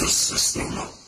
the system.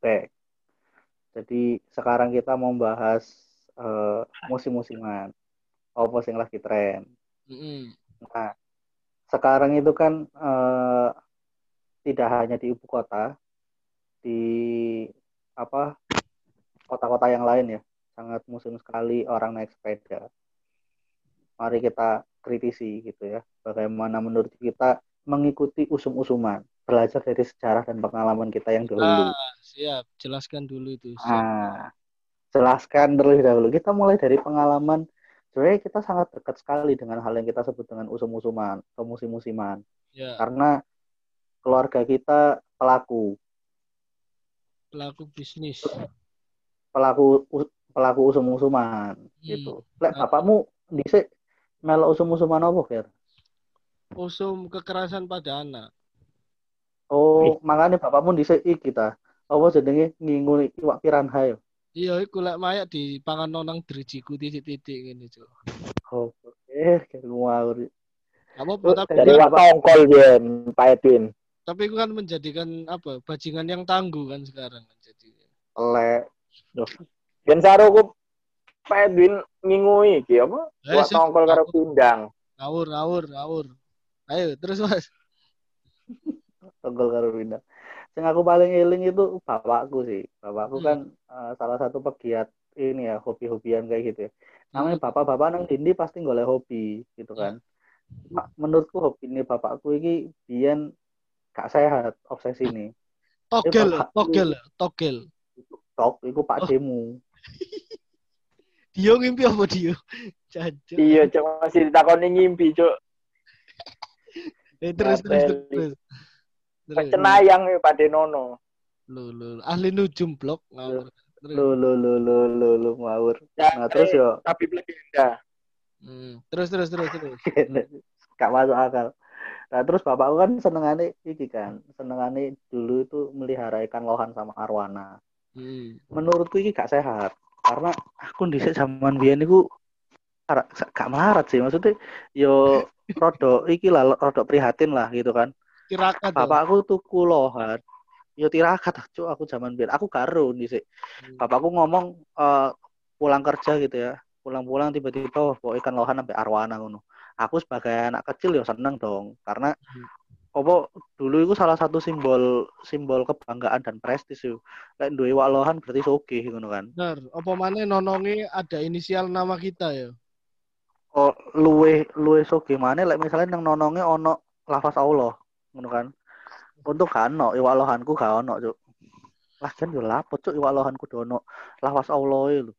Back. Jadi sekarang kita mau bahas eh, musim-musiman. Apa sing lagi tren. Mm-mm. Nah, sekarang itu kan eh, tidak hanya di ibu kota, di apa kota-kota yang lain ya, sangat musim sekali orang naik sepeda. Mari kita kritisi gitu ya, bagaimana menurut kita mengikuti usum-usuman, belajar dari sejarah dan pengalaman kita yang dahulu. Ah, siap. Jelaskan dulu itu. Siap. Ah, jelaskan terlebih dahulu. Kita mulai dari pengalaman. Sebenarnya kita sangat dekat sekali dengan hal yang kita sebut dengan usum-usuman atau musim-musiman. Ya, Karena keluarga kita pelaku, pelaku bisnis. pelaku pelaku usum-usuman gitu. Lek Apa? bapakmu dhisik melok usum-usuman apa, Fir? Usum kekerasan pada anak. Oh, makanya bapakmu dhisik iki ta. Apa jenenge ngingu iwak piranha ya? Iya, iku lek mayak di pangan nonang drijiku titik-titik ngene, Cuk. Oh, eh, kayak ngawur. Oh, tapi dari kan, Bapak- waktu ongkol Bian, Pak Edwin. tapi itu kan menjadikan apa? Bajingan yang tangguh kan sekarang kan jadi. Lek Dan saruku Pak Edwin ngingui iki apa? Eh, Waktu sip. ongkol karo pindang. Ngawur, ngawur, ngawur. Ayo, terus Mas. Tenggol karo pindah. Sing aku paling eling itu bapakku sih. Bapakku Hmm. kan eh, salah satu pegiat ini ya, hobi-hobian kayak gitu ya. Namanya Hmm. bapak-bapak nang dindi pasti golek hobi gitu kan. Ma- Menurutku hobi ini bapakku ini biyen gak sehat obsesi ini. Togel, togel, togel. Tok iku Pak Oh. Demu. Dio ngimpi apa Dio? Jajan. Iya, cok masih ditakoni ngimpi, cok. Eh, terus, terus, terus, terus. Cenayang ya Pak Denono. Lu, lu, ahli nujum blok ngawur. Terus. Lo lo lo lo lo lo ngawur. Ya, Nah, terus eh, yo tapi legenda. Hmm. Terus, terus, terus, terus. gak masuk akal. Nah, terus bapakku kan senengane iki kan, senengane dulu itu melihara ikan lohan sama arwana. Hmm. menurutku ini gak sehat karena aku di zaman biyen niku gak melarat sih maksudnya yo rodo iki lah rodo prihatin lah gitu kan Tirakat. bapakku tuku lohan yo tirakat cuk aku zaman biyen aku karo dhisik Hmm. bapakku ngomong eh, pulang kerja gitu ya pulang-pulang tiba-tiba bawa ikan lohan sampai arwana ngono aku sebagai anak kecil yo seneng dong karena Hmm. apa dulu itu salah satu simbol simbol kebanggaan dan prestis yo lek duwe iwak lohan berarti sugih ngono kan Bener. Apa mana nonongi ada inisial nama kita ya? oh luwe luwe soge mana lek misalnya nang nononge ono lafaz Allah ngono kan untuk gak ono iwak lohanku gak ono cuk lah kan yo lapo cuk iwak lohanku dono lafaz Allah lho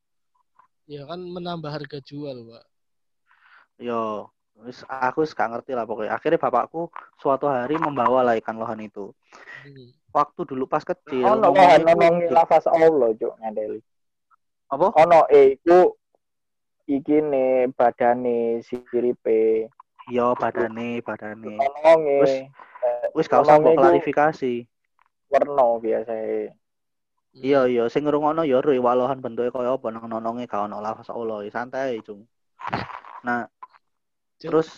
Ya kan menambah harga jual, Pak. yo wis aku wis gak ngerti lah pokoknya akhirnya bapakku suatu hari membawa lah ikan lohan itu Hmm. waktu dulu pas kecil Ono iku- nonongi lafaz Allah, cok ngandeli. apa Ono eh iku iki ne badane siripe. yo badane badane Nonongi. Wis. gak usah mbok klarifikasi Werna biasa. Iya iya sing ngrungokno ya ro iwak lohan bentuke kaya apa nang nononge gak ono lafaz Allah ya santai cung. Nah, Cuk. terus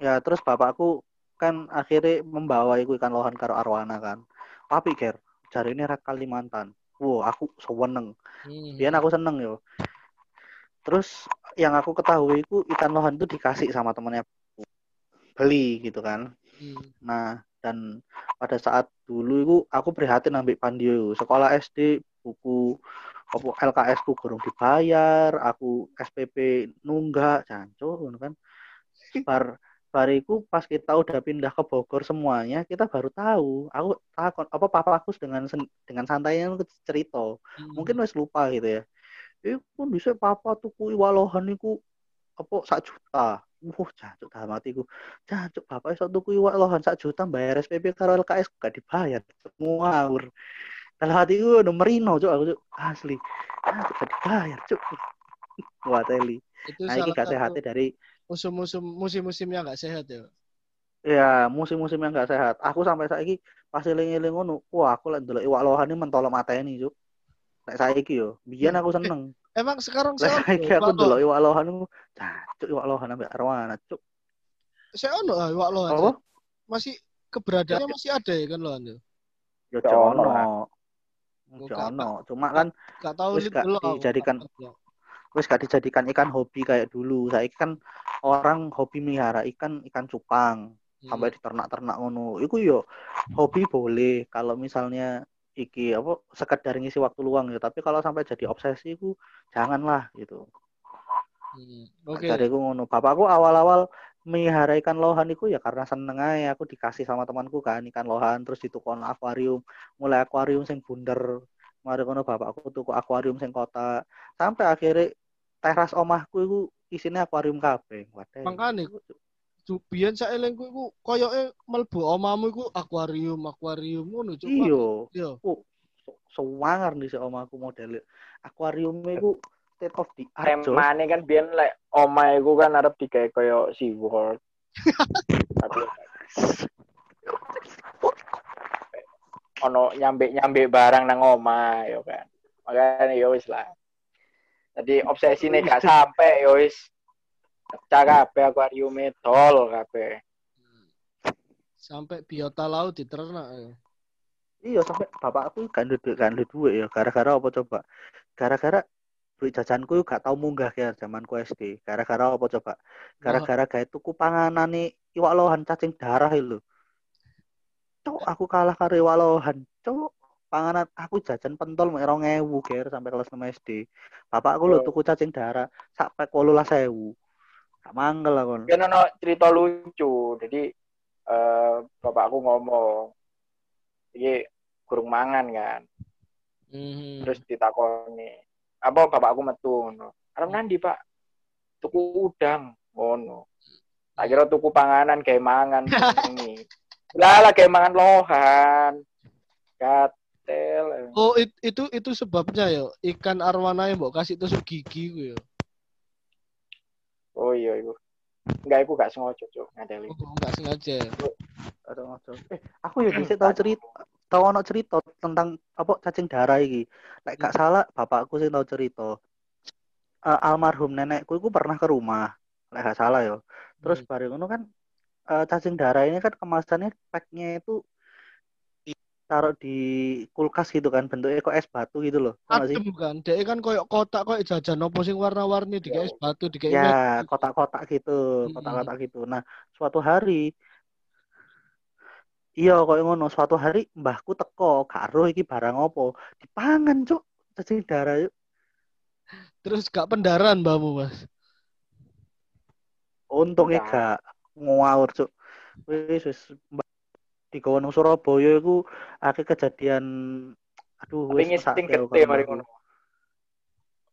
ya terus bapakku kan akhirnya membawa iku ikan lohan karo arwana kan. Tapi ger, jari ini rak Kalimantan. Wow, aku seneng. Hmm. Biar aku seneng yo. Terus yang aku ketahui itu ikan lohan itu dikasih sama temennya beli gitu kan. Hmm. Nah, dan pada saat dulu itu aku prihatin ambil pandio sekolah SD buku apa LKS ku kurang dibayar aku SPP nunggak jancuk kan. Bar bariku pas kita udah pindah ke Bogor semuanya kita baru tahu. Aku takut apa papa aku dengan dengan santainya cerita. Hmm. mungkin wes lupa gitu ya. Iku bisa papa tuku iwalohan iku apa sak juta Wah, jancuk dalam hatiku. Jancuk bapak iso tuku iwalohan sak juta bayar SPP karo LKS gak dibayar. Ngawur. Dalam hatiku udah merino cuk aku cuk asli. Jancuk gak dibayar cuk. Wah, teli. itu Nah, ini gak sehatnya dari musim-musim musim-musim yang gak sehat ya ya musim-musim yang gak sehat. Aku sampai saiki pas eling-eling ngono, wah aku lek ndelok iwak lohan ini mentolo mateni cuk. Nek saiki yo, biyen aku seneng. Emang sekarang Lah saya saiki aku ndelok iwak lohan iku, jancuk iwak lohan ambek arwana cuk. saya ono ah wak lohan Apa? masih keberadaannya masih ada ya kan lohan ya Yo Ya ono jono. Jono. Cuma kan gak tahu Wis ini gak dulu dijadikan- wis gak dijadikan ikan hobi kayak dulu. Saiki kan orang hobi melihara ikan ikan cupang Hmm. sampai diternak-ternak ngono. Iku yo hobi boleh kalau misalnya iki apa sekedar ngisi waktu luang ya, tapi kalau sampai jadi obsesi iku janganlah gitu. Hmm. oke. Jadi aku ngono. Bapakku awal-awal melihara ikan lohan iku ya karena seneng aja aku dikasih sama temanku kan ikan lohan terus ditukon akuarium. Mulai akuarium sing bunder. Mari kono bapakku tuku akuarium sing kota sampai akhirnya teras omahku iku isinya akuarium kabeh. Makane, Cuk, biyen sak elengku iku koyoke mlebu omamu iku akuarium, akuarium ngono cuk. iyo Iya. oh, sewangar nih si omahku model akuarium iku state of the art. Temane kan biyen lek omahe ku kan arep digawe koyo SeaWorld. Tapi ono nyambe-nyambe barang nang omah yo kan. Makanya yo wis lah. Jadi obsesi nih gak sampai yo wis. Pecah kabeh akuariume dol kabeh. Sampai biota laut diternak ya. Iya sampai bapakku gak ada duit gak ada duit ya. Gara-gara apa coba? Gara-gara duit jajanku gak tau munggah ya zamanku SD gara-gara apa coba? Gara-gara gawe tuku panganan nih iwak lohan cacing darah itu cok aku kalah karo iwak lohan. Cok panganan aku jajan pentol mek 2000 ger sampai kelas 6 SD bapakku lho Oh. tuku cacing darah sak pek 18000 gak mangkel aku Kan ono cerita lucu. Jadi eh bapakku ngomong, iki kurung mangan kan. Mhm. Terus ditakoni, apa bapakku metu ngono. Arep nandi, Pak? Tuku udang ngono. Tak kira tuku panganan kayak mangan ini. Lah lah kayak mangan lohan. Gatel. Oh, it- itu itu sebabnya ya. Ikan arwana yang mbok kasih tusuk gigi ku ya. Oh iya iku. Enggak iku gak sengaja, Cuk, ngadeli. Oh, enggak sengaja. Aduh, aduh. Eh, aku ya bisa tahu cerita, tahu ono cerita tentang apa cacing darah iki. Lek gak salah, bapakku sih tahu cerita. Eh, almarhum nenekku itu pernah ke rumah, lek gak salah ya. Terus Hmm. bareng ngono kan eh, cacing darah ini kan kemasannya packnya itu taruh di kulkas gitu kan, bentuknya kok es batu gitu loh. Sih? adem kan. Dia kan koyok kotak koyok jajan opo sing warna-warni di es batu di Ya, kotak-kotak gitu, kotak-kotak gitu. Nah, suatu hari iya kok ngono, suatu hari mbahku teko, karo iki barang opo, dipangan, Cuk. Cacing darah yuk. Terus gak pendaran mbakmu, Mas. Untungnya gak ngawur, Cuk. Wis wis mbah di nang Surabaya iku akeh kejadian aduh wis ngising gede mari ngono.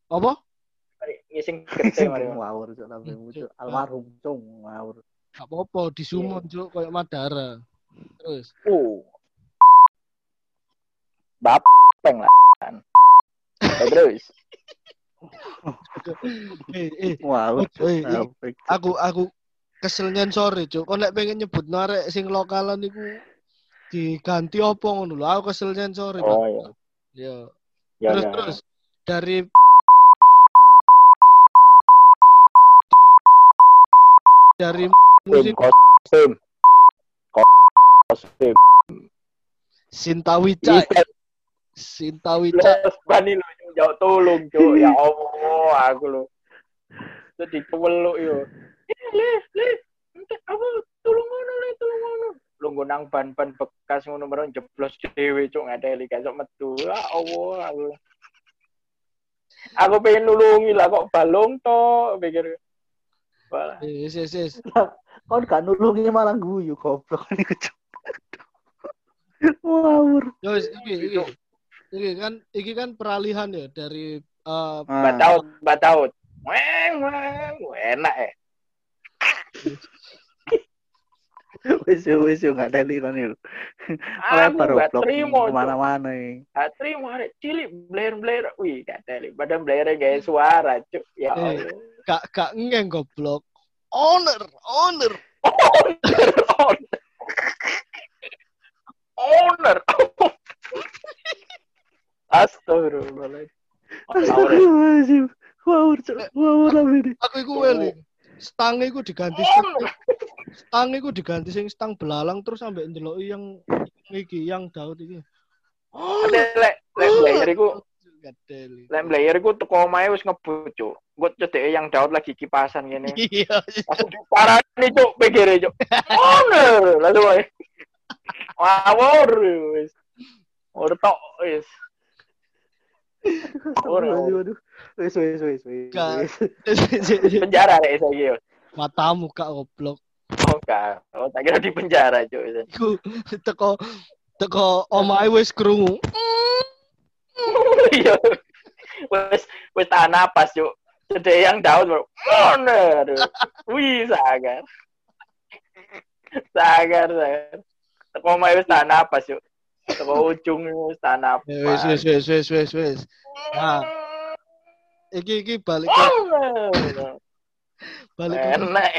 Apa? Ngising gede mari ngono. Ngawur, Cuk, Hmm. Almarhum, Cuk, ngawur. Gak apa-apa, disumun cuk koyok Madara. Terus Uh. Bapeng lah. Ya, terus. eh eh Ngawur, Cuk. eh, eh, aku aku kesel nyensori cuk. Kok nek pengen nyebut narek sing lokalan iku diganti opo ngono lho. Aku kesel nyensori. Oh, iya. Ya. Ya, terus ya. terus dari dari musik kostum. Kostum. Sinta Wicca, Iya, Sinta Wicca. Los bani lo jauh tolong, Cuk. Ya Allah, aku lo. Jadi keweluk yo. Eh, le, le. Ente, Apa tolong ngono le, tolong ngono. Lu nang ban-ban bekas ngono merong jeblos dhewe cuk ngadeli gak sok metu. Ya Allah aku. Aku pengen nulungi lah kok balong to pikir. Yes, yes, yes. Kau gak nulungi malah guyu goblok niku cuk. Ngawur. Yo, wis, iki, iki. Iki kan, iki kan peralihan ya dari eh, Ah. Bataut, bataut. Weng, weng, enak eh. Wis yo wis yo gak teli kan yo. Aku Lebar gak goblok terima cuk. ke mana-mana ya. Gak terima arek cilik blair-blair. Wih, gak teli. Padahal blair gaya suara cuk. Ya Eh. Allah. gak gak ngeng goblok. Owner, owner. Owner, owner. Owner. Astagfirullahaladzim. Astagfirullahaladzim. Ngawur cuk. Ngawur apa ini? Aku iku weling. Stang iku diganti stang, stang iku diganti sing stang belalang terus sampai ndeloki yang iki yang daud iki. Oh, lek lek player iku gadeli. lek player iku teko omahe wis ngebut cuk. Gue cedeke yang Daud lagi kipasan gini. Iya. Langsung diparani cuk pikir cuk. Owner lalu wae. Wawur wis. Ora tok wis. Ora. Aduh, aduh. Wis wis. Gak. wis. Penjara saiki yo. Matamu kak goblok. Oh, gak. Oh, tak kira di penjara cuk. Iku teko teko omahe wis krungu. Iya. Wes wes tahan napas yuk. Cedek yang daun bro. Owner. Wih sagar. Sagar sagar. Teko omahe wis tahan napas yuk. Teko ujung. Ya, Wis wis wis wis wis wis. Nah, iki iki balik ke balik ke Enak.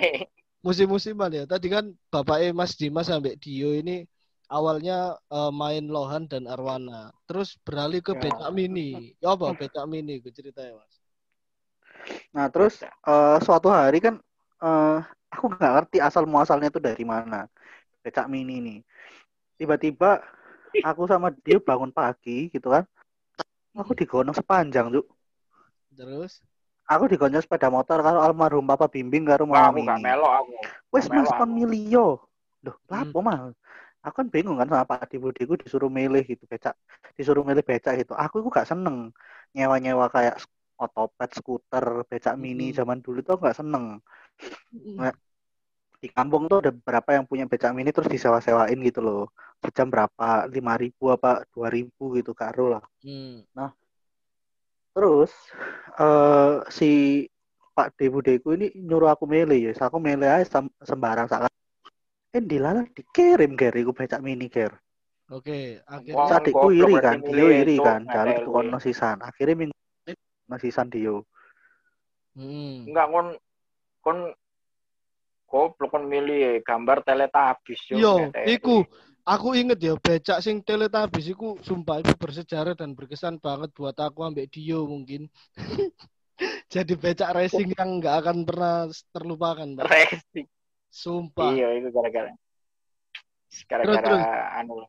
musim-musiman ya. Tadi kan bapaknya Mas Dimas sampai Dio ini awalnya eh, main Lohan dan Arwana. Terus beralih ke Ya. becak mini. Ya apa becak mini gue ceritanya Mas. Nah, terus eh, suatu hari kan eh, aku nggak ngerti asal muasalnya itu dari mana. Becak mini nih. Tiba-tiba aku sama dia bangun pagi gitu kan. Aku digonong sepanjang, Cuk. Terus Aku digonjol sepeda motor karo almarhum Papa Bimbing karo Mama aku gak melok aku. Wes mas kon milio. Loh, Hmm. lapo mah? Aku kan bingung kan sama Pak Adi Budiku disuruh milih gitu becak, disuruh milih becak gitu. Aku itu gak seneng nyewa-nyewa kayak otopet, skuter, becak mini Mhm. zaman dulu tuh gak seneng. Nah, Di kampung tuh ada beberapa yang punya becak mini terus disewa-sewain gitu loh. Sejam berapa? lima ribu apa dua ribu gitu karo lah. Hmm. Terus eh si Pak Debudeku ini nyuruh aku milih ya, aku milih aja sem- sembarang saat eh dilala dikirim ger iku becak mini ger. Oke, akhirnya Wah, Sadikku goblok iri kan, Dio iri kan, nggak jalur kono sisan. Akhirnya minggu sisan Dio. hmm. Enggak kon kon goblok kon milih ya, gambar teletabis yo. Yo, iku aku inget ya becak sing teletabis iku sumpah itu bersejarah dan berkesan banget buat aku ambek Dio mungkin. Jadi becak racing yang nggak akan pernah terlupakan, Pak. Racing. Sumpah. Iya, itu gara-gara gara-gara anu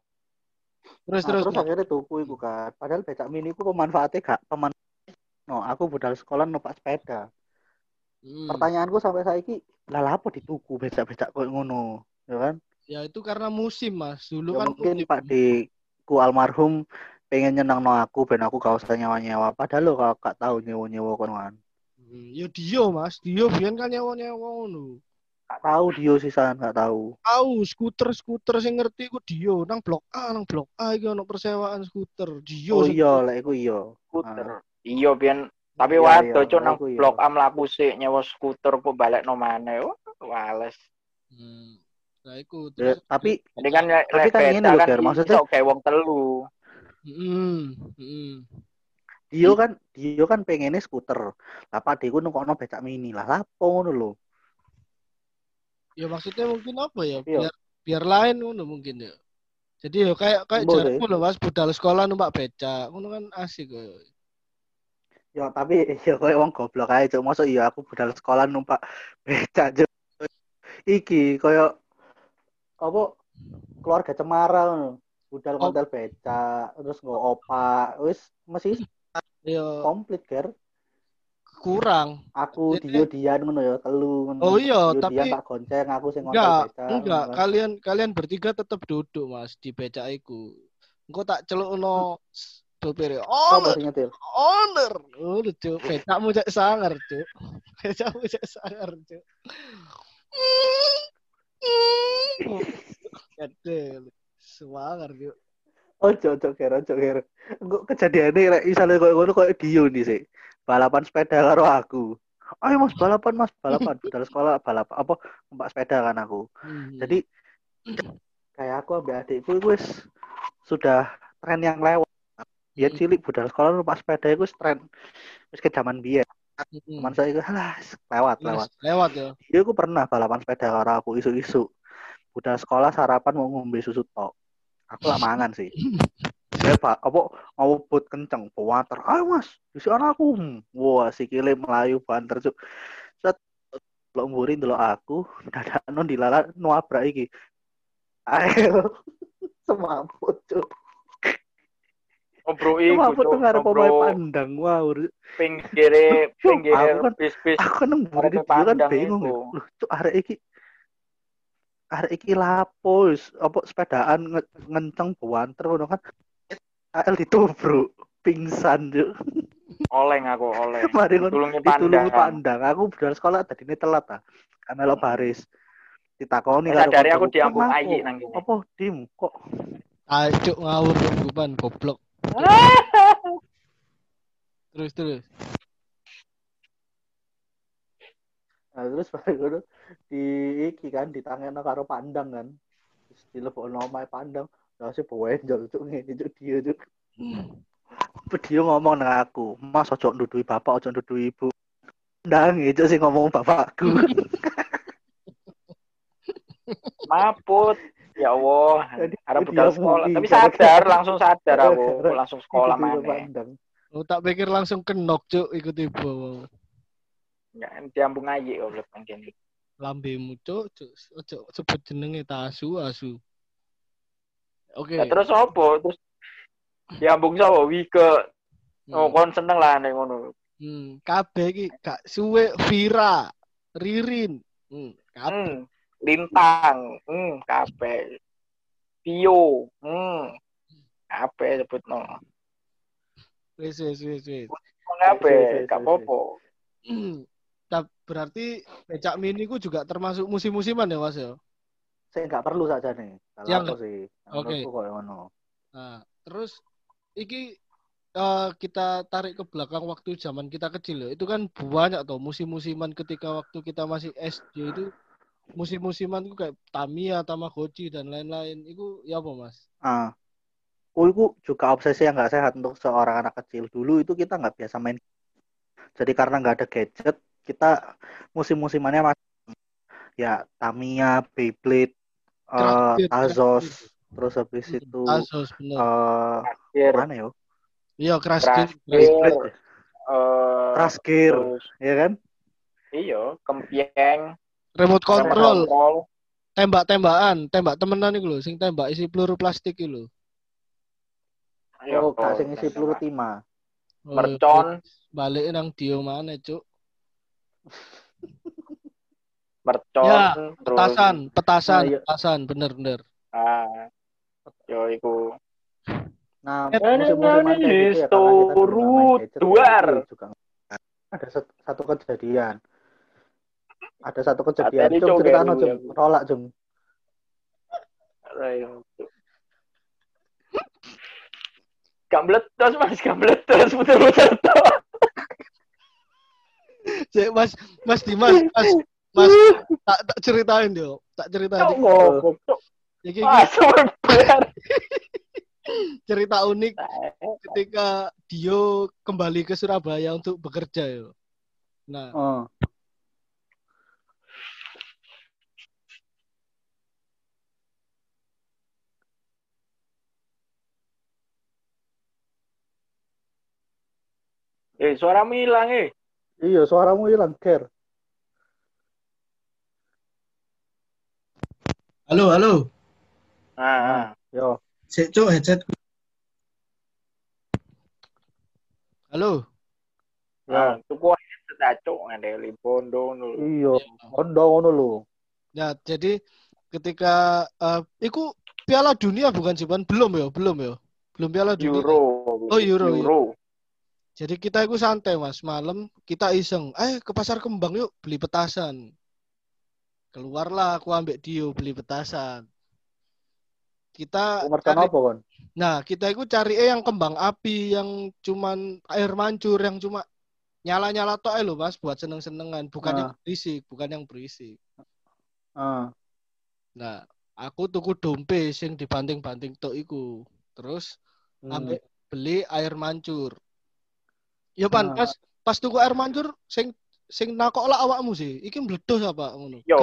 Terus Nah, terus. terus akhirnya tuku iku kan. Padahal becak mini ku pemanfaatnya gak peman No, aku budal sekolah numpak sepeda. Hmm. Pertanyaanku sampai saiki, lah lah apa dituku becak-becak koyo ngono, ya kan? Ya itu karena musim, Mas. Dulu Ya kan mungkin musim. Pak di ku almarhum pengen nyenang no aku ben aku gak usah nyewa-nyewa padahal lo gak, gak tahu nyewa-nyewa kan Hmm, Ya Dio, Mas. Dio biyen kan nyewa-nyewa ngono. gak tahu Dio sisan gak tahu Tahu skuter-skuter sing ngerti ku Dio nang blok A, nang blok A iki ono persewaan skuter. Dio. oh iya lah iku iya skuter. Iya, biyen tapi Iya, waduh iya, cuk nang iya. blok A mlaku sik nyewa skuter kok balik no maneh. Wah, Wales. Hmm. Nah, iku Ya, terus tapi Jadi kan Tapi kan ngene lho, kan maksudnya- kayak wong telu. Hmm, hmm. Dio kan Dio kan pengennya skuter lah Pak Deku nukokno becak mini lah lapo ngono lho Ya maksudnya mungkin apa ya? Iya. Biar biar lain ngono mungkin ya. Jadi ya kayak kayak jarku loh Mas budal sekolah numpak becak. Ngono kan asik kok. Ya tapi ya koyo wong goblok ae cuk mosok iya aku budal sekolah numpak becak Cuk. iki koyo apa keluarga cemara ngono budal Oh. becak terus nggo opak wis mesti Ya komplit ger kurang. Aku Dio Dian ngono ya, telu ngono. Oh iya, Dio tapi- Dian tak gonceng, aku sing Enggak, beca. enggak. kan. Kalian kalian bertiga tetap duduk mas di becak iku. Engko tak celukno sopir. Apa Owner, owner. Oh, cuk. Becakmu cek sangar, cuk. Becakmu cek sangar, cuk. Gede. Semangar, cuk. Ojo ojo kira ojo kira. Engko kejadiane rek isale koyo ngono koyo Dio nih sih. Balapan sepeda karo aku. Ayo Mas balapan Mas balapan budal sekolah balapan apa numpak sepeda kan aku. Hmm. Jadi kayak aku ambil adikku wis sudah tren yang lewat. Hmm. cilik budal sekolah numpak sepeda itu tren wis ke zaman. Hmm. Teman saya itu halah lewat lewat. lewat ya. Dia aku pernah balapan sepeda karo aku isu-isu. Budal sekolah sarapan mau ngombe susu tok. Aku lah mangan sih. Saya pak, apa ngawubut kenceng, bawanter. Ayo mas, di sana aku. Hmm. Wah, sikile melayu banter cuk. Set, lo mburi dulu aku, dadakno dilala nuabrak iki. Ayo, semaput cuk. Ngobrol iku, Cuk. tuh ngarep pemain Ngobrol pandang. Wow, pinggire pinggire Aku kan- bis bis aku kan mburi dia kan bingung ya. Loh, cuk arek iki arek iki lapo wis apa sepedaan nge- ngenceng bawanter ngono kan. AL ditubruk, pingsan cuk. oleng aku oleng Mari ngono pandang pandang. Aku budal sekolah tadi ini telat ah. Kan melok baris. Ditakoni Wis sadari aku diambung "Kenapa? ayi nang kene." Apa dim kok Ayo cuk ngawur bukan goblok. Terus terus. Nah, terus baru ngono di iki kan ditangekno karo pandang kan. Terus dilebokno omahe pandang. Lah sih benjol cuk ngene cuk dia cuk. Dia ngomong nang aku, "Mas ojo ndudui bapak, ojo ndudui ibu." Ndang itu sih ngomong bapakku. maput ya Allah dia budal sekolah tapi sadar langsung sadar aku langsung sekolah mana. Oh tak pikir langsung kenok cuk ikut ibu. ya diambung ayi goblok kene Lambemu cuk, cuk. Ojo sebut jenenge tasu asu. Oke. Ya, terus apa terus diambung sapa Wike oh Hmm. kon seneng lah ning ngono Hmm, kabeh iki gak suwe Vira, Ririn. Hmm, kabeh. hmm. Lintang hmm kabeh Tio hmm kabeh sebutno Wis wis wis wis. kabeh Wis, wis, gak wis, apa-apa Tapi berarti becak mini ku juga termasuk musim-musiman ya Mas ya? Saya nggak perlu saja nih. Kalau Ya, aku sih. Oke. Ngono. Nah, terus iki eh, kita tarik ke belakang waktu zaman kita kecil ya. Itu kan banyak tuh musim-musiman ketika waktu kita masih SD itu musim-musiman itu kayak Tamiya, Tamagotchi dan lain-lain. Itu ya apa, Mas? Ah. Oh, itu juga obsesi yang nggak sehat untuk seorang anak kecil. Dulu itu kita nggak biasa main. Jadi karena nggak ada gadget, kita musim-musimannya masih ya Tamiya, Beyblade, eh Gear, Tazos, Crash terus habis itu Asos bener. eh Akhir mana ya? Iya, Crash Crash Gear. Eh Crash Gear, ya kan? iya kempieng Remote control, kontrol tembak-tembakan, tembak temenan iku lho, sing tembak isi peluru plastik iku lho. Oh, gak sing isi peluru timah. Oh, mercon Balik nang Dio mana, Cuk? mercon Ya, terus Petasan, petasan, Ah, iya. petasan, bener-bener. ah yo iku Nah, musim-musiman kayak gitu ya, Duar. itu juga ada sat- satu kejadian. Ada satu kejadian. Jom Cok, cerita jom. gitu. Rolak jom. Gak meletus mas, gak meletus, puter-puter. Cek, Mas, Mas Dimas, Mas, Mas, tak, tak ceritain yo, tak ceritain. Cok. Iki, Ah, iki sebentar. cerita unik ketika Dio kembali ke Surabaya untuk bekerja yo. Nah, Oh. Eh, suaramu hilang eh. Iya, suaramu hilang, Ger. Halo, halo. Ah, ah. Yo. Sik, Cuk, headset. halo. Ya. Ah, tuku headset ta cuk ngandeli bondo ngono. Iya, kondo ngono lho. Ya, jadi ketika eh iku Piala Dunia bukan sih? Belum ya, belum ya. Belum Piala Dunia. Euro. Oh, Euro, Euro. Jadi kita itu santai, Mas. Malam kita iseng, eh ke pasar kembang yuk beli petasan. Keluarlah aku ambek Dio beli petasan. Kita cari- apa kon? Nah, kita itu cari eh yang kembang api yang cuman air mancur yang cuma nyala-nyala tok ae lho, Mas, buat seneng-senengan, bukan Ah. yang berisik, bukan yang berisik. Ah, Nah, aku tuku dompe sing dibanting-banting tok iku. Terus hmm. ambek beli air mancur. Ya pan, Ah. pas pas tuku air mancur sing sing nakok lah awakmu sih. Iki meledos apa ngono? Yo,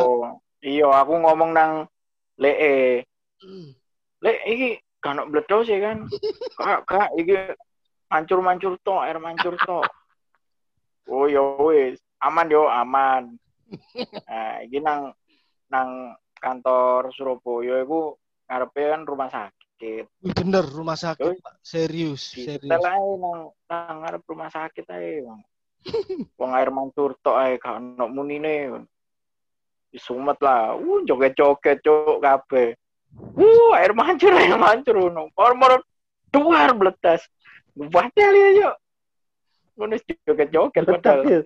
iya aku ngomong nang lee. Hmm. Lek iki kan bledos ya kan. Kak, kak iki mancur-mancur tok, air mancur tok. Oh yo wis, aman yo aman. Nah, iki nang nang kantor Surabaya iku ngarepe kan rumah sakit. Wih, bener rumah sakit, Terus? Pak. Serius, Di serius. setel ae nang nang ngarep rumah sakit ae. Bang. Wong air mancur tok ae gak ono munine. Disumet lah. Uh, joget-joget cuk kabeh. Uh, air mancur, air mancur ngono. Mor-mor duar bletas. Batal ya, yuk. Ngono joget-joget Betul, padahal. ya.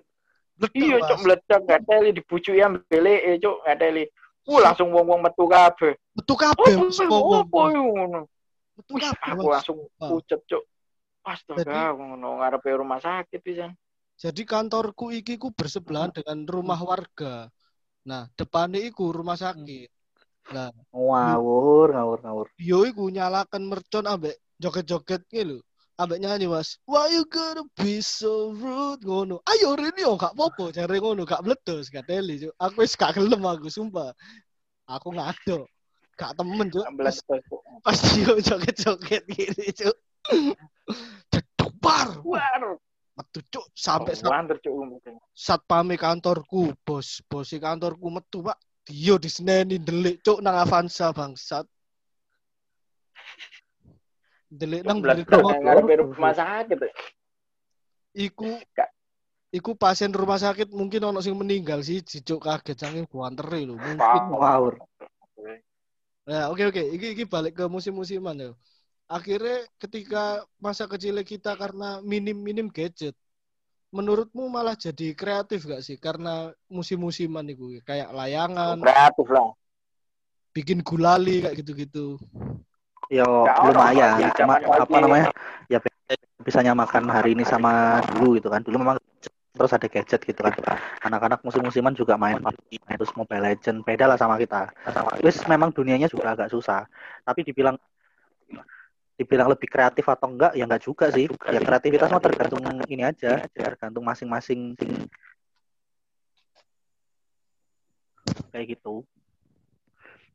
Iya, cuk meledak ngateli dibujuki ambele eh cuk ngateli. Uh, langsung wong-wong metu kabeh. Betul kabeh, Oh, apa ngono? Betul Wih, kabeh, aku langsung pucet cuk. Astaga, ngono ngarepe rumah sakit pisan. Jadi kantorku iki ku bersebelahan dengan rumah warga. Nah, depannya iku rumah sakit. Nah, Ngawur, ngawur, ngawur. Dio iku nyalakan mercon ambek joget-joget ki lho. Ambek nyanyi, Mas. Why you gonna be so rude ngono. Ayo Rini yo gak apa-apa jare ngono, gak meledos, gak teli, Cuk. Aku wis gak gelem aku sumpah. Aku ngado. Gak temen, Cuk. Pas, Meledak. pas Dio joget-joget gini, Cuk. Jedupar. War. Metu, Cuk. Sampai cuk mungkin. satpame kantorku, bos, bosi kantorku metu, Pak. Dio diseneni delik, Cuk, nang Avanza bangsat. Delik nang nang ngarepe rumah sakit. iku Kak. iku pasien rumah sakit mungkin ono sing meninggal sih jijok kaget saking buantere lho mungkin Ngawur. ya oke oke iki iki balik ke musim-musiman ya akhirnya ketika masa kecil kita karena minim-minim gadget menurutmu malah jadi kreatif gak sih karena musim-musiman itu kayak layangan Kreatif lah. bikin gulali kayak gitu-gitu Yo, lumayan. Pak. Cuma apa namanya? Ya bisa nyamakan hari ini sama dulu gitu kan. Dulu memang terus ada gadget gitu kan. Anak-anak musim-musiman juga main PUBG, terus Mobile Legend. Beda lah sama kita. Terus memang dunianya juga agak susah. Tapi dibilang dibilang lebih kreatif atau enggak ya enggak juga sih. Ya kreativitas mah tergantung ini aja, tergantung masing-masing kayak gitu.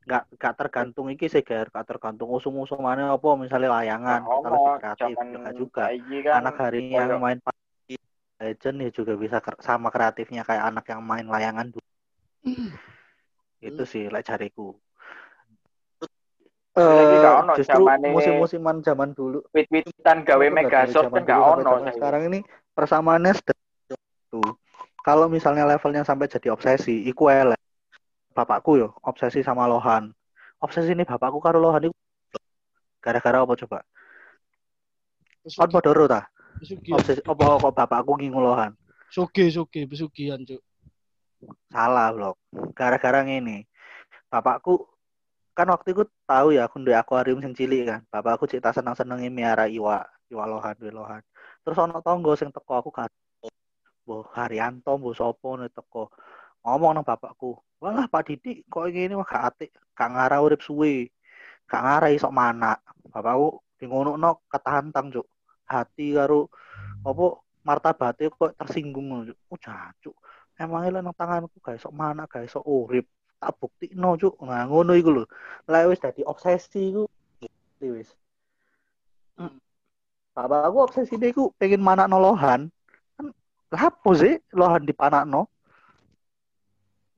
Enggak enggak tergantung iki sih, Ger. Enggak tergantung usum-usum mana apa misalnya layangan, kita Ono lebih kreatif juga. saiki kan Anak hari ini yang main PUBG Legend ya juga bisa sama kreatifnya kayak anak yang main layangan dulu. Itu sih lek cariku. Ono justru musim-musiman zaman dulu wit-witan gawe nggak zaman kan gak ono sekarang ini persamaannya sedang tuh. Kalau misalnya levelnya sampai jadi obsesi, iku elek. Bapakku yo obsesi sama Lohan. Obsesi ini bapakku karo Lohan itu gara-gara apa coba? Kon padha ro ta? Obsesi apa kok bapakku ngingu Lohan? soge soge pesugihan cuk Salah, Blok. Gara-gara ngene. Bapakku kan waktu itu tahu ya aku duwe akuarium sing cilik kan. Bapakku cerita seneng-senenge miara iwa, iwa lohan, duwe lohan. Terus ana tangga sing teko aku kan. Mbah Haryanto, mbah sapa nih teko. Ngomong nang bapakku, "Walah Pak Didi kok ngene mah gak atik, gak ngarah urip suwe. Gak ngarah iso mana." Bapakku di ngono ketantang, Cuk. Hati karo apa martabate kok tersinggung Cuk. Oh, jancuk. Emangnya nang tanganku gak iso mana, gak iso urip. Tak buktikno, Cuk. Nah, ngono iku lho. Lah wis dadi obsesi iku. Ngerti Wis. Hmm. Bapak aku obsesi deh ku pengen manakno lohan. Kan lah apa sih lohan dipanakno?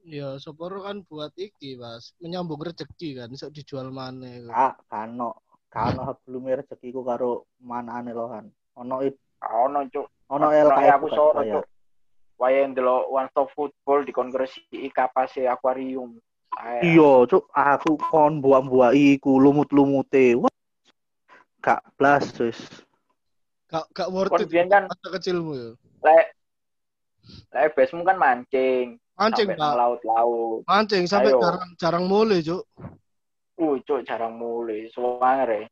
Ya soporo kan buat iki mas menyambung rezeki kan bisa dijual mana Kak, kano. Kano sebelumnya rezekiku karo manakane lohan. Ono it- Gak ono cuk. ono LKF aku dibayar. cuk. wayahe ndelok One Stop Football dikon gresiki kapase akuarium. Iya, cuk, aku kon buak-buak iku lumut-lumute. Wah. Gak blas wis. Gak gak worth it kan masa kecilmu ya. lek lek besmu kan mancing, Mancing, Pak. laut-laut. Mancing sampai Ayo. jarang jarang mulai, Cuk. Uh, cuk jarang mulai, ya.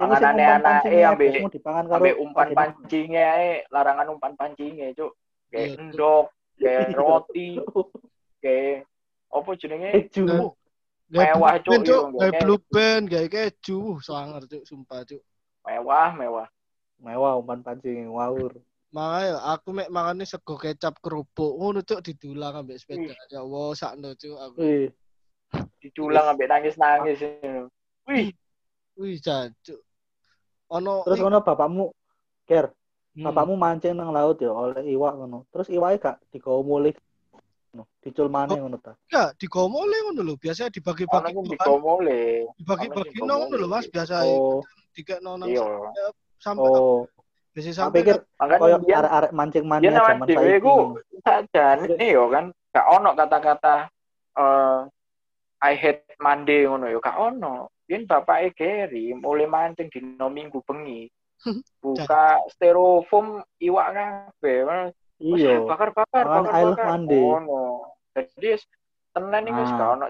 Pancingnya ambek besmu dipangan karo ambek umpan pancingnya ae, larangan umpan pancingnya, cuk. Iya, Kayak Cuk. endok, kayak roti, kayak apa jenenge? Keju. Mewah, Cuk, Cuk. iya, kayak- blue band, gaya keju. Sangar, Cuk, sumpah, Cuk. Mewah, mewah. Mewah umpan pancing ngawur. Makanya aku mek makane sego kecap kerupuk ngono cuk didulang ambek sepeda. Ya Allah, sakno cuk aku. Wih, Diculang ambek nangis-nangis. Wih, Wih, jancuk. Ono terus ngono bapakmu ger, Hmm. bapakmu mancing nang laut ya oleh iwak ngono. Terus iwake gak digawa mulih dicul maneh ngono ta. enggak digomole ngono lho, biasanya ono dibagi-bagi sing kan. dikomole. Dibagi-bagi ono ngono lho Mas, biasa Oh, dikekno nang Iya. sampai oh. Tak sampai pikir Makanya koyo arek-arek mancing mania zaman saiki. iku sajane yo kan gak ono kata-kata eh I hate Monday ngono yo gak ono. Biyen bapake Gary mulai mancing dino Minggu bengi. Buka styrofoam iwak kabeh. Iya. bakar-bakar, Mangan I love bakar-bakar. Monday. Ngono. Jadi tenan iki wis Ah. gak ono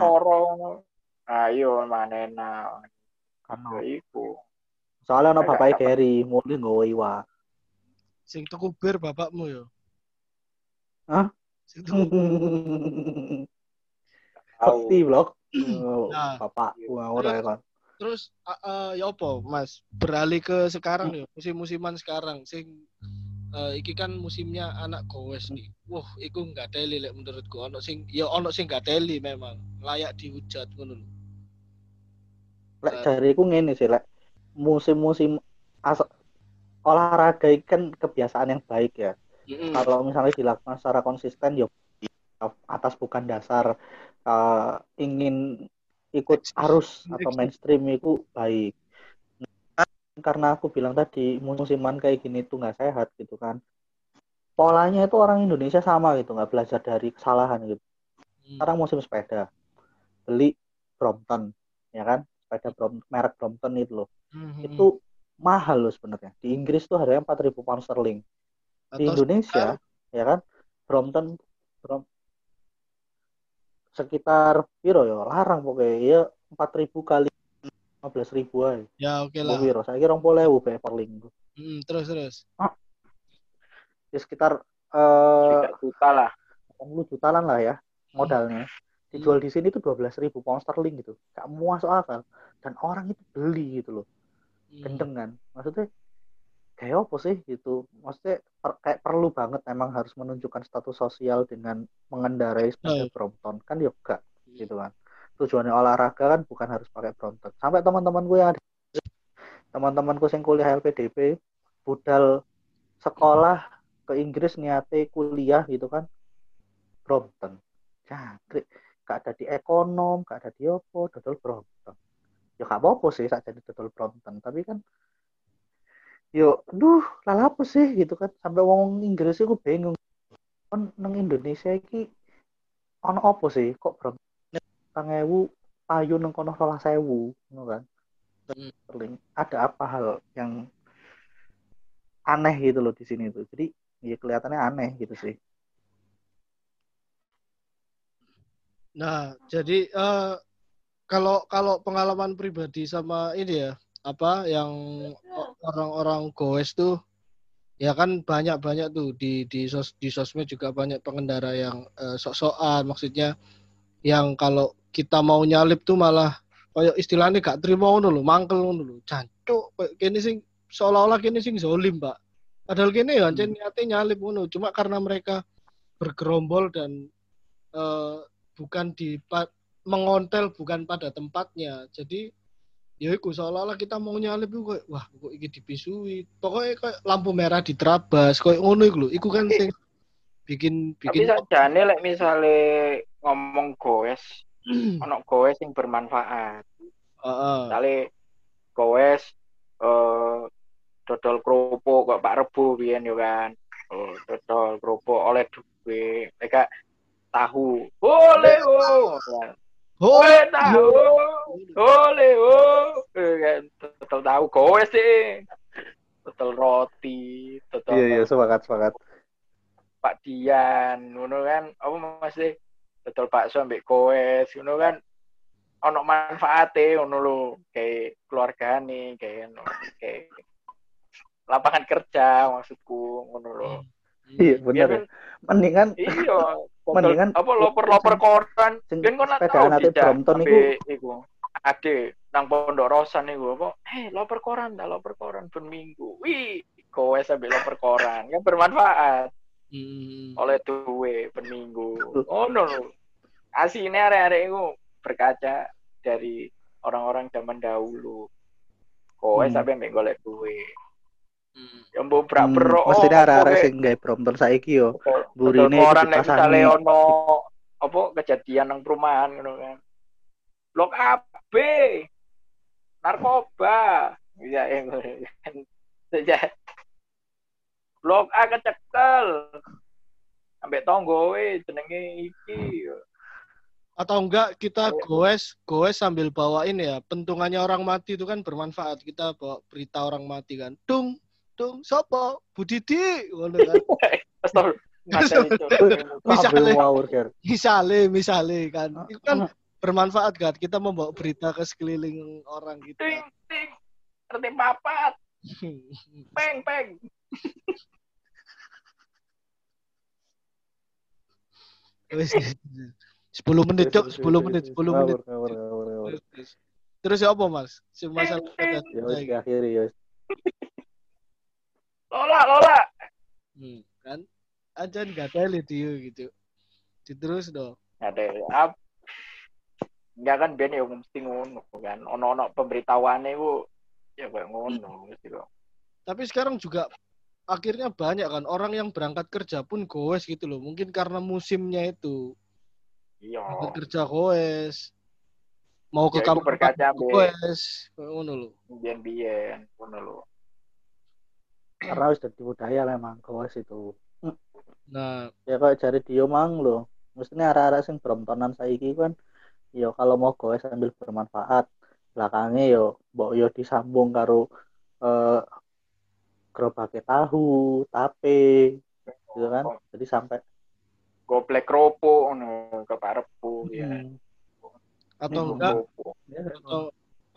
loro ngono. Ayo manena. Kan Ya iku. Soalnya ono bapake apa. Gary mulih nggawa iwak. sing tuku bir bapakmu yo. Hah? Sing tuku Sakti blok. Nah. Bapakku ngawur ae kon. terus a- ya apa Mas beralih ke sekarang ya musim-musiman sekarang sing eh, iki kan musimnya anak gowes nih wah iku nggak teli lek menurutku ono sing ya ono sing nggak teli memang layak dihujat ngono lho. Lek jariku ngene sih lek musim-musim olahraga kan kebiasaan yang baik ya. Mm-mm. Kalau misalnya dilakukan secara konsisten ya atas bukan dasar eh, ingin ikut arus atau mainstream itu baik. Nah, karena aku bilang tadi musiman kayak gini tuh nggak sehat gitu kan. Polanya itu orang Indonesia sama gitu, nggak belajar dari kesalahan gitu. Hmm. Sekarang musim sepeda, beli Brompton, ya kan? Sepeda Brom merek Brompton itu loh. Mhm. Itu mahal loh sebenarnya. Di Inggris tuh harganya 4.000 pound sterling. Di Atau Indonesia, ya kan? Brompton Brom sekitar piro ya larang pokoknya ya 4000 kali 15.000 aja. ya oke Bu lah piro? Saya kira 20.000 be per link. Mm, terus terus Ya sekitar eh Tidak juta lah. 80 jutaan lah ya modalnya. Dijual di sini tuh 12.000 pound sterling gitu. Gak masuk akal. Dan orang itu beli gitu loh. Mm. gendeng kan. Maksudnya kayak apa sih gitu? Maksudnya per- kayak perlu banget emang harus menunjukkan status sosial dengan mengendarai sepeda Oh. Brompton. Kan ya enggak gitu kan. Tujuannya olahraga kan bukan harus pakai Brompton. Sampai teman-temanku yang ada teman-temanku yang kuliah LPDP budal sekolah ke Inggris niate kuliah gitu kan Brompton. Jangkrik. Gak ada di ekonom gak ada di opo dodol Brompton ya gak apa-apa sih saat jadi dodol Brompton tapi kan yo duh lah apa sih gitu kan. Sampai wong Inggris itu bingung. Kan nang Indonesia iki ono apa sih kok Brompton? Tangewu payu nang kono salah sewu ngono kan? Hmm. Ada apa hal yang aneh gitu loh di sini tuh. Jadi ya kelihatannya aneh gitu sih. Nah, jadi eh, kalau kalau pengalaman pribadi sama ini ya, apa yang o- orang-orang goes tuh ya kan banyak-banyak tuh di di sos di sosmed juga banyak pengendara yang eh, sok-sokan maksudnya yang kalau kita mau nyalip tuh malah kayak istilahnya gak terima ngono lho, mangkel ngono lho. Jancuk kayak kene sing seolah-olah kene sing zolim, Pak. Padahal kene ya ancen niate nyalip ngono, cuma karena mereka bergerombol dan eh, bukan di mengontel bukan pada tempatnya. Jadi ya iku seolah-olah kita mau nyalip iku kayak wah kok iki dipisui. Pokoknya kayak lampu merah diterabas kayak ngono iku lho. Iku kan sing bikin Tapi bikin sajane lek misale ngomong goes, ono goes yang bermanfaat. Heeh. Misale goes eh dodol kerupuk kok Pak Rebo biyen yo kan. Oh, dodol kerupuk oleh duwe. Nek tahu. Boleh, oh. Oh, Boleh tahu. Boleh, oh. Eh, kan, Dodol tahu kowe sih. Dodol roti, dodol Iya iya sepakat sepakat. Pak Dian, ngono kan. Apa masih dodol bakso ambek kowe, ngono kan. Ono manfaate ngono lho, kayak keluargane, kayak ngono, kayak lapangan kerja maksudku ngono lho. Iya Biar bener. kan Mendingan Iya, Mendingan- apa loper-loper koran. Kan kok nak sepedaan tidak Brompton iku sampai iku. Ade nang Pondok Rosan iku apa? Eh, loper koran dah, loper koran ben minggu. Wih, kowe sampai loper koran kan bermanfaat Hmm. oleh duwe ben minggu. Oh no. Asine arek-arek iku berkaca dari orang-orang zaman dahulu. Kowe Hmm. mbek golek duwe. Hmm. Ya mbok brak hmm, berok. mesti oh, arek-arek kowe- sing gawe Brompton saiki yo. Burine koran nek misale ono apa kejadian nang perumahan ngono kan. Blok AB narkoba. Kan. Ya. Blok A kecekel. Ambek tonggo we jenenge iki. Atau enggak kita goes goes sambil bawain ya pentungannya orang mati itu kan bermanfaat kita bawa berita orang mati kan dung dung sopo budidi ngono kan. Misalnya- misale misale kan. Ah, itu kan bermanfaat kan kita membawa berita ke sekeliling orang gitu Ting ting. Ngerti papat. Peng peng. Wis. 10 menit cok 10 menit 10 menit. Terus- ya apa mas? Si masalah Ya wis diakhiri ya. Lola lola. hmm, kan? Aja nggak ada dia gitu. Terus dong. Ada apa enggak kan ben ya mesti ngono kan. Ono-ono pemberitahuane ku ya kayak ngono mesti kok. Tapi sekarang juga akhirnya banyak kan. Orang yang berangkat kerja pun goes gitu loh. Mungkin karena musimnya itu. Iya. Berangkat kerja goes. Mau ke Ya, itu kampung berkaca goes. Ngono loh. Biyen-biyen ngono lho Karena wis dadi budaya memang kawas itu. nah Ya kok cari Dio mang lho. Mestinya arah-arah sing Bromptonan saiki kan yo kalau mau goes sambil bermanfaat. Belakangnya yo mbok yo disambung karo eh gerobake tahu, tape, gitu kan. Jadi sampai goblek kerupuk ngono keparepku ya Hmm, atau enggak ya, atau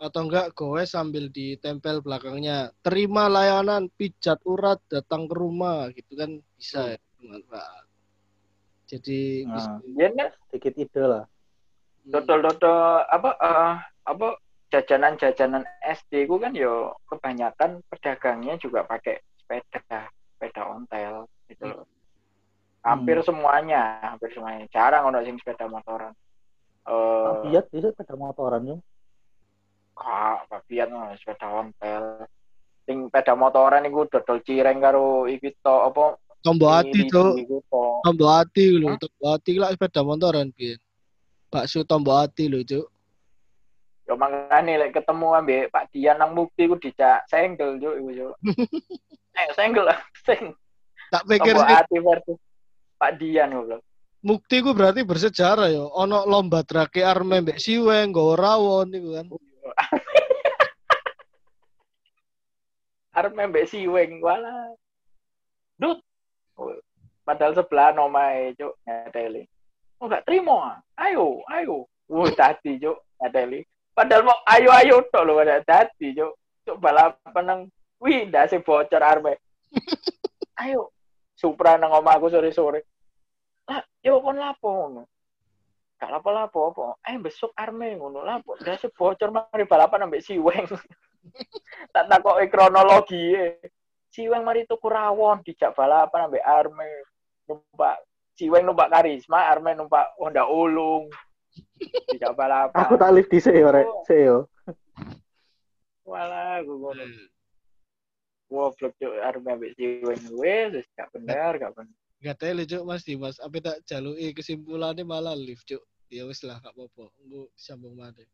atau enggak goes sambil ditempel belakangnya terima layanan pijat urat datang ke rumah gitu kan bisa ya bermanfaat jadi bisa Nah, Yen kan sedikit ide lah. dodol-dodol apa eh, apa jajanan-jajanan SD ku kan yo kebanyakan pedagangnya juga pakai sepeda sepeda ontel gitu loh. Hampir semuanya, hampir semuanya. Jarang ono sing sepeda motoran. Eh, Biat bisa pada motoran yo. Kak, babian mah sepeda ontel. Sing sepeda motoran iku dodol cireng karo iki to apa tuh iku to. tombol hati lho Hah? tombol hati lah sepeda motoran biyen bakso tombol hati lho cuk Yo mangane lek ketemu ambek Pak Dian nang Mukti ku dijak senggel yo iku yo. eh senggel lah, sing tak pikir tombol sih hati versus Pak Dian goblok. mukti ku berarti bersejarah ya ono lomba drake arme mbek siweng nggawa rawon iku kan Arep mbek siweng wala. Dut. Oh, Padahal sebelah omahe cuk ngeteli. Oh gak terima. Ayo, ayo. Wah tadi cuk ngeteli. Padahal mau ayo ayo tok lho ada tadi cuk. Cuk balapan nang wih ndase bocor arme. ayo. Supra nang omahku sore-sore. Lah, yo kon lapo ngono. Gak lapo-lapo apa. Eh besok arme ngono lapo. Ndase bocor mari balapan ambek siweng. Tak takoki kronologi e. Siweng mari tuku rawon dijak balapan ambek Arme. Numpak Siweng numpak Karisma, Arme numpak Honda Ulung. Dijak balapan. Aku tak lift dhisik yo rek, sik yo. Walah, gue ngono. Goblok cuk Arme ambek Siweng wes wis gak bener, gak bener. gak tele cuk Mas Dimas apa tak jaluki kesimpulannya malah lift cuk ya wis lah gak apa-apa engko sambung maneh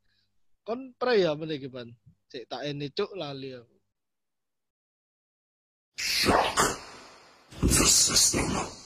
kon pre ya meneh iki Pan. Cek tak ini cuk lali aku. The system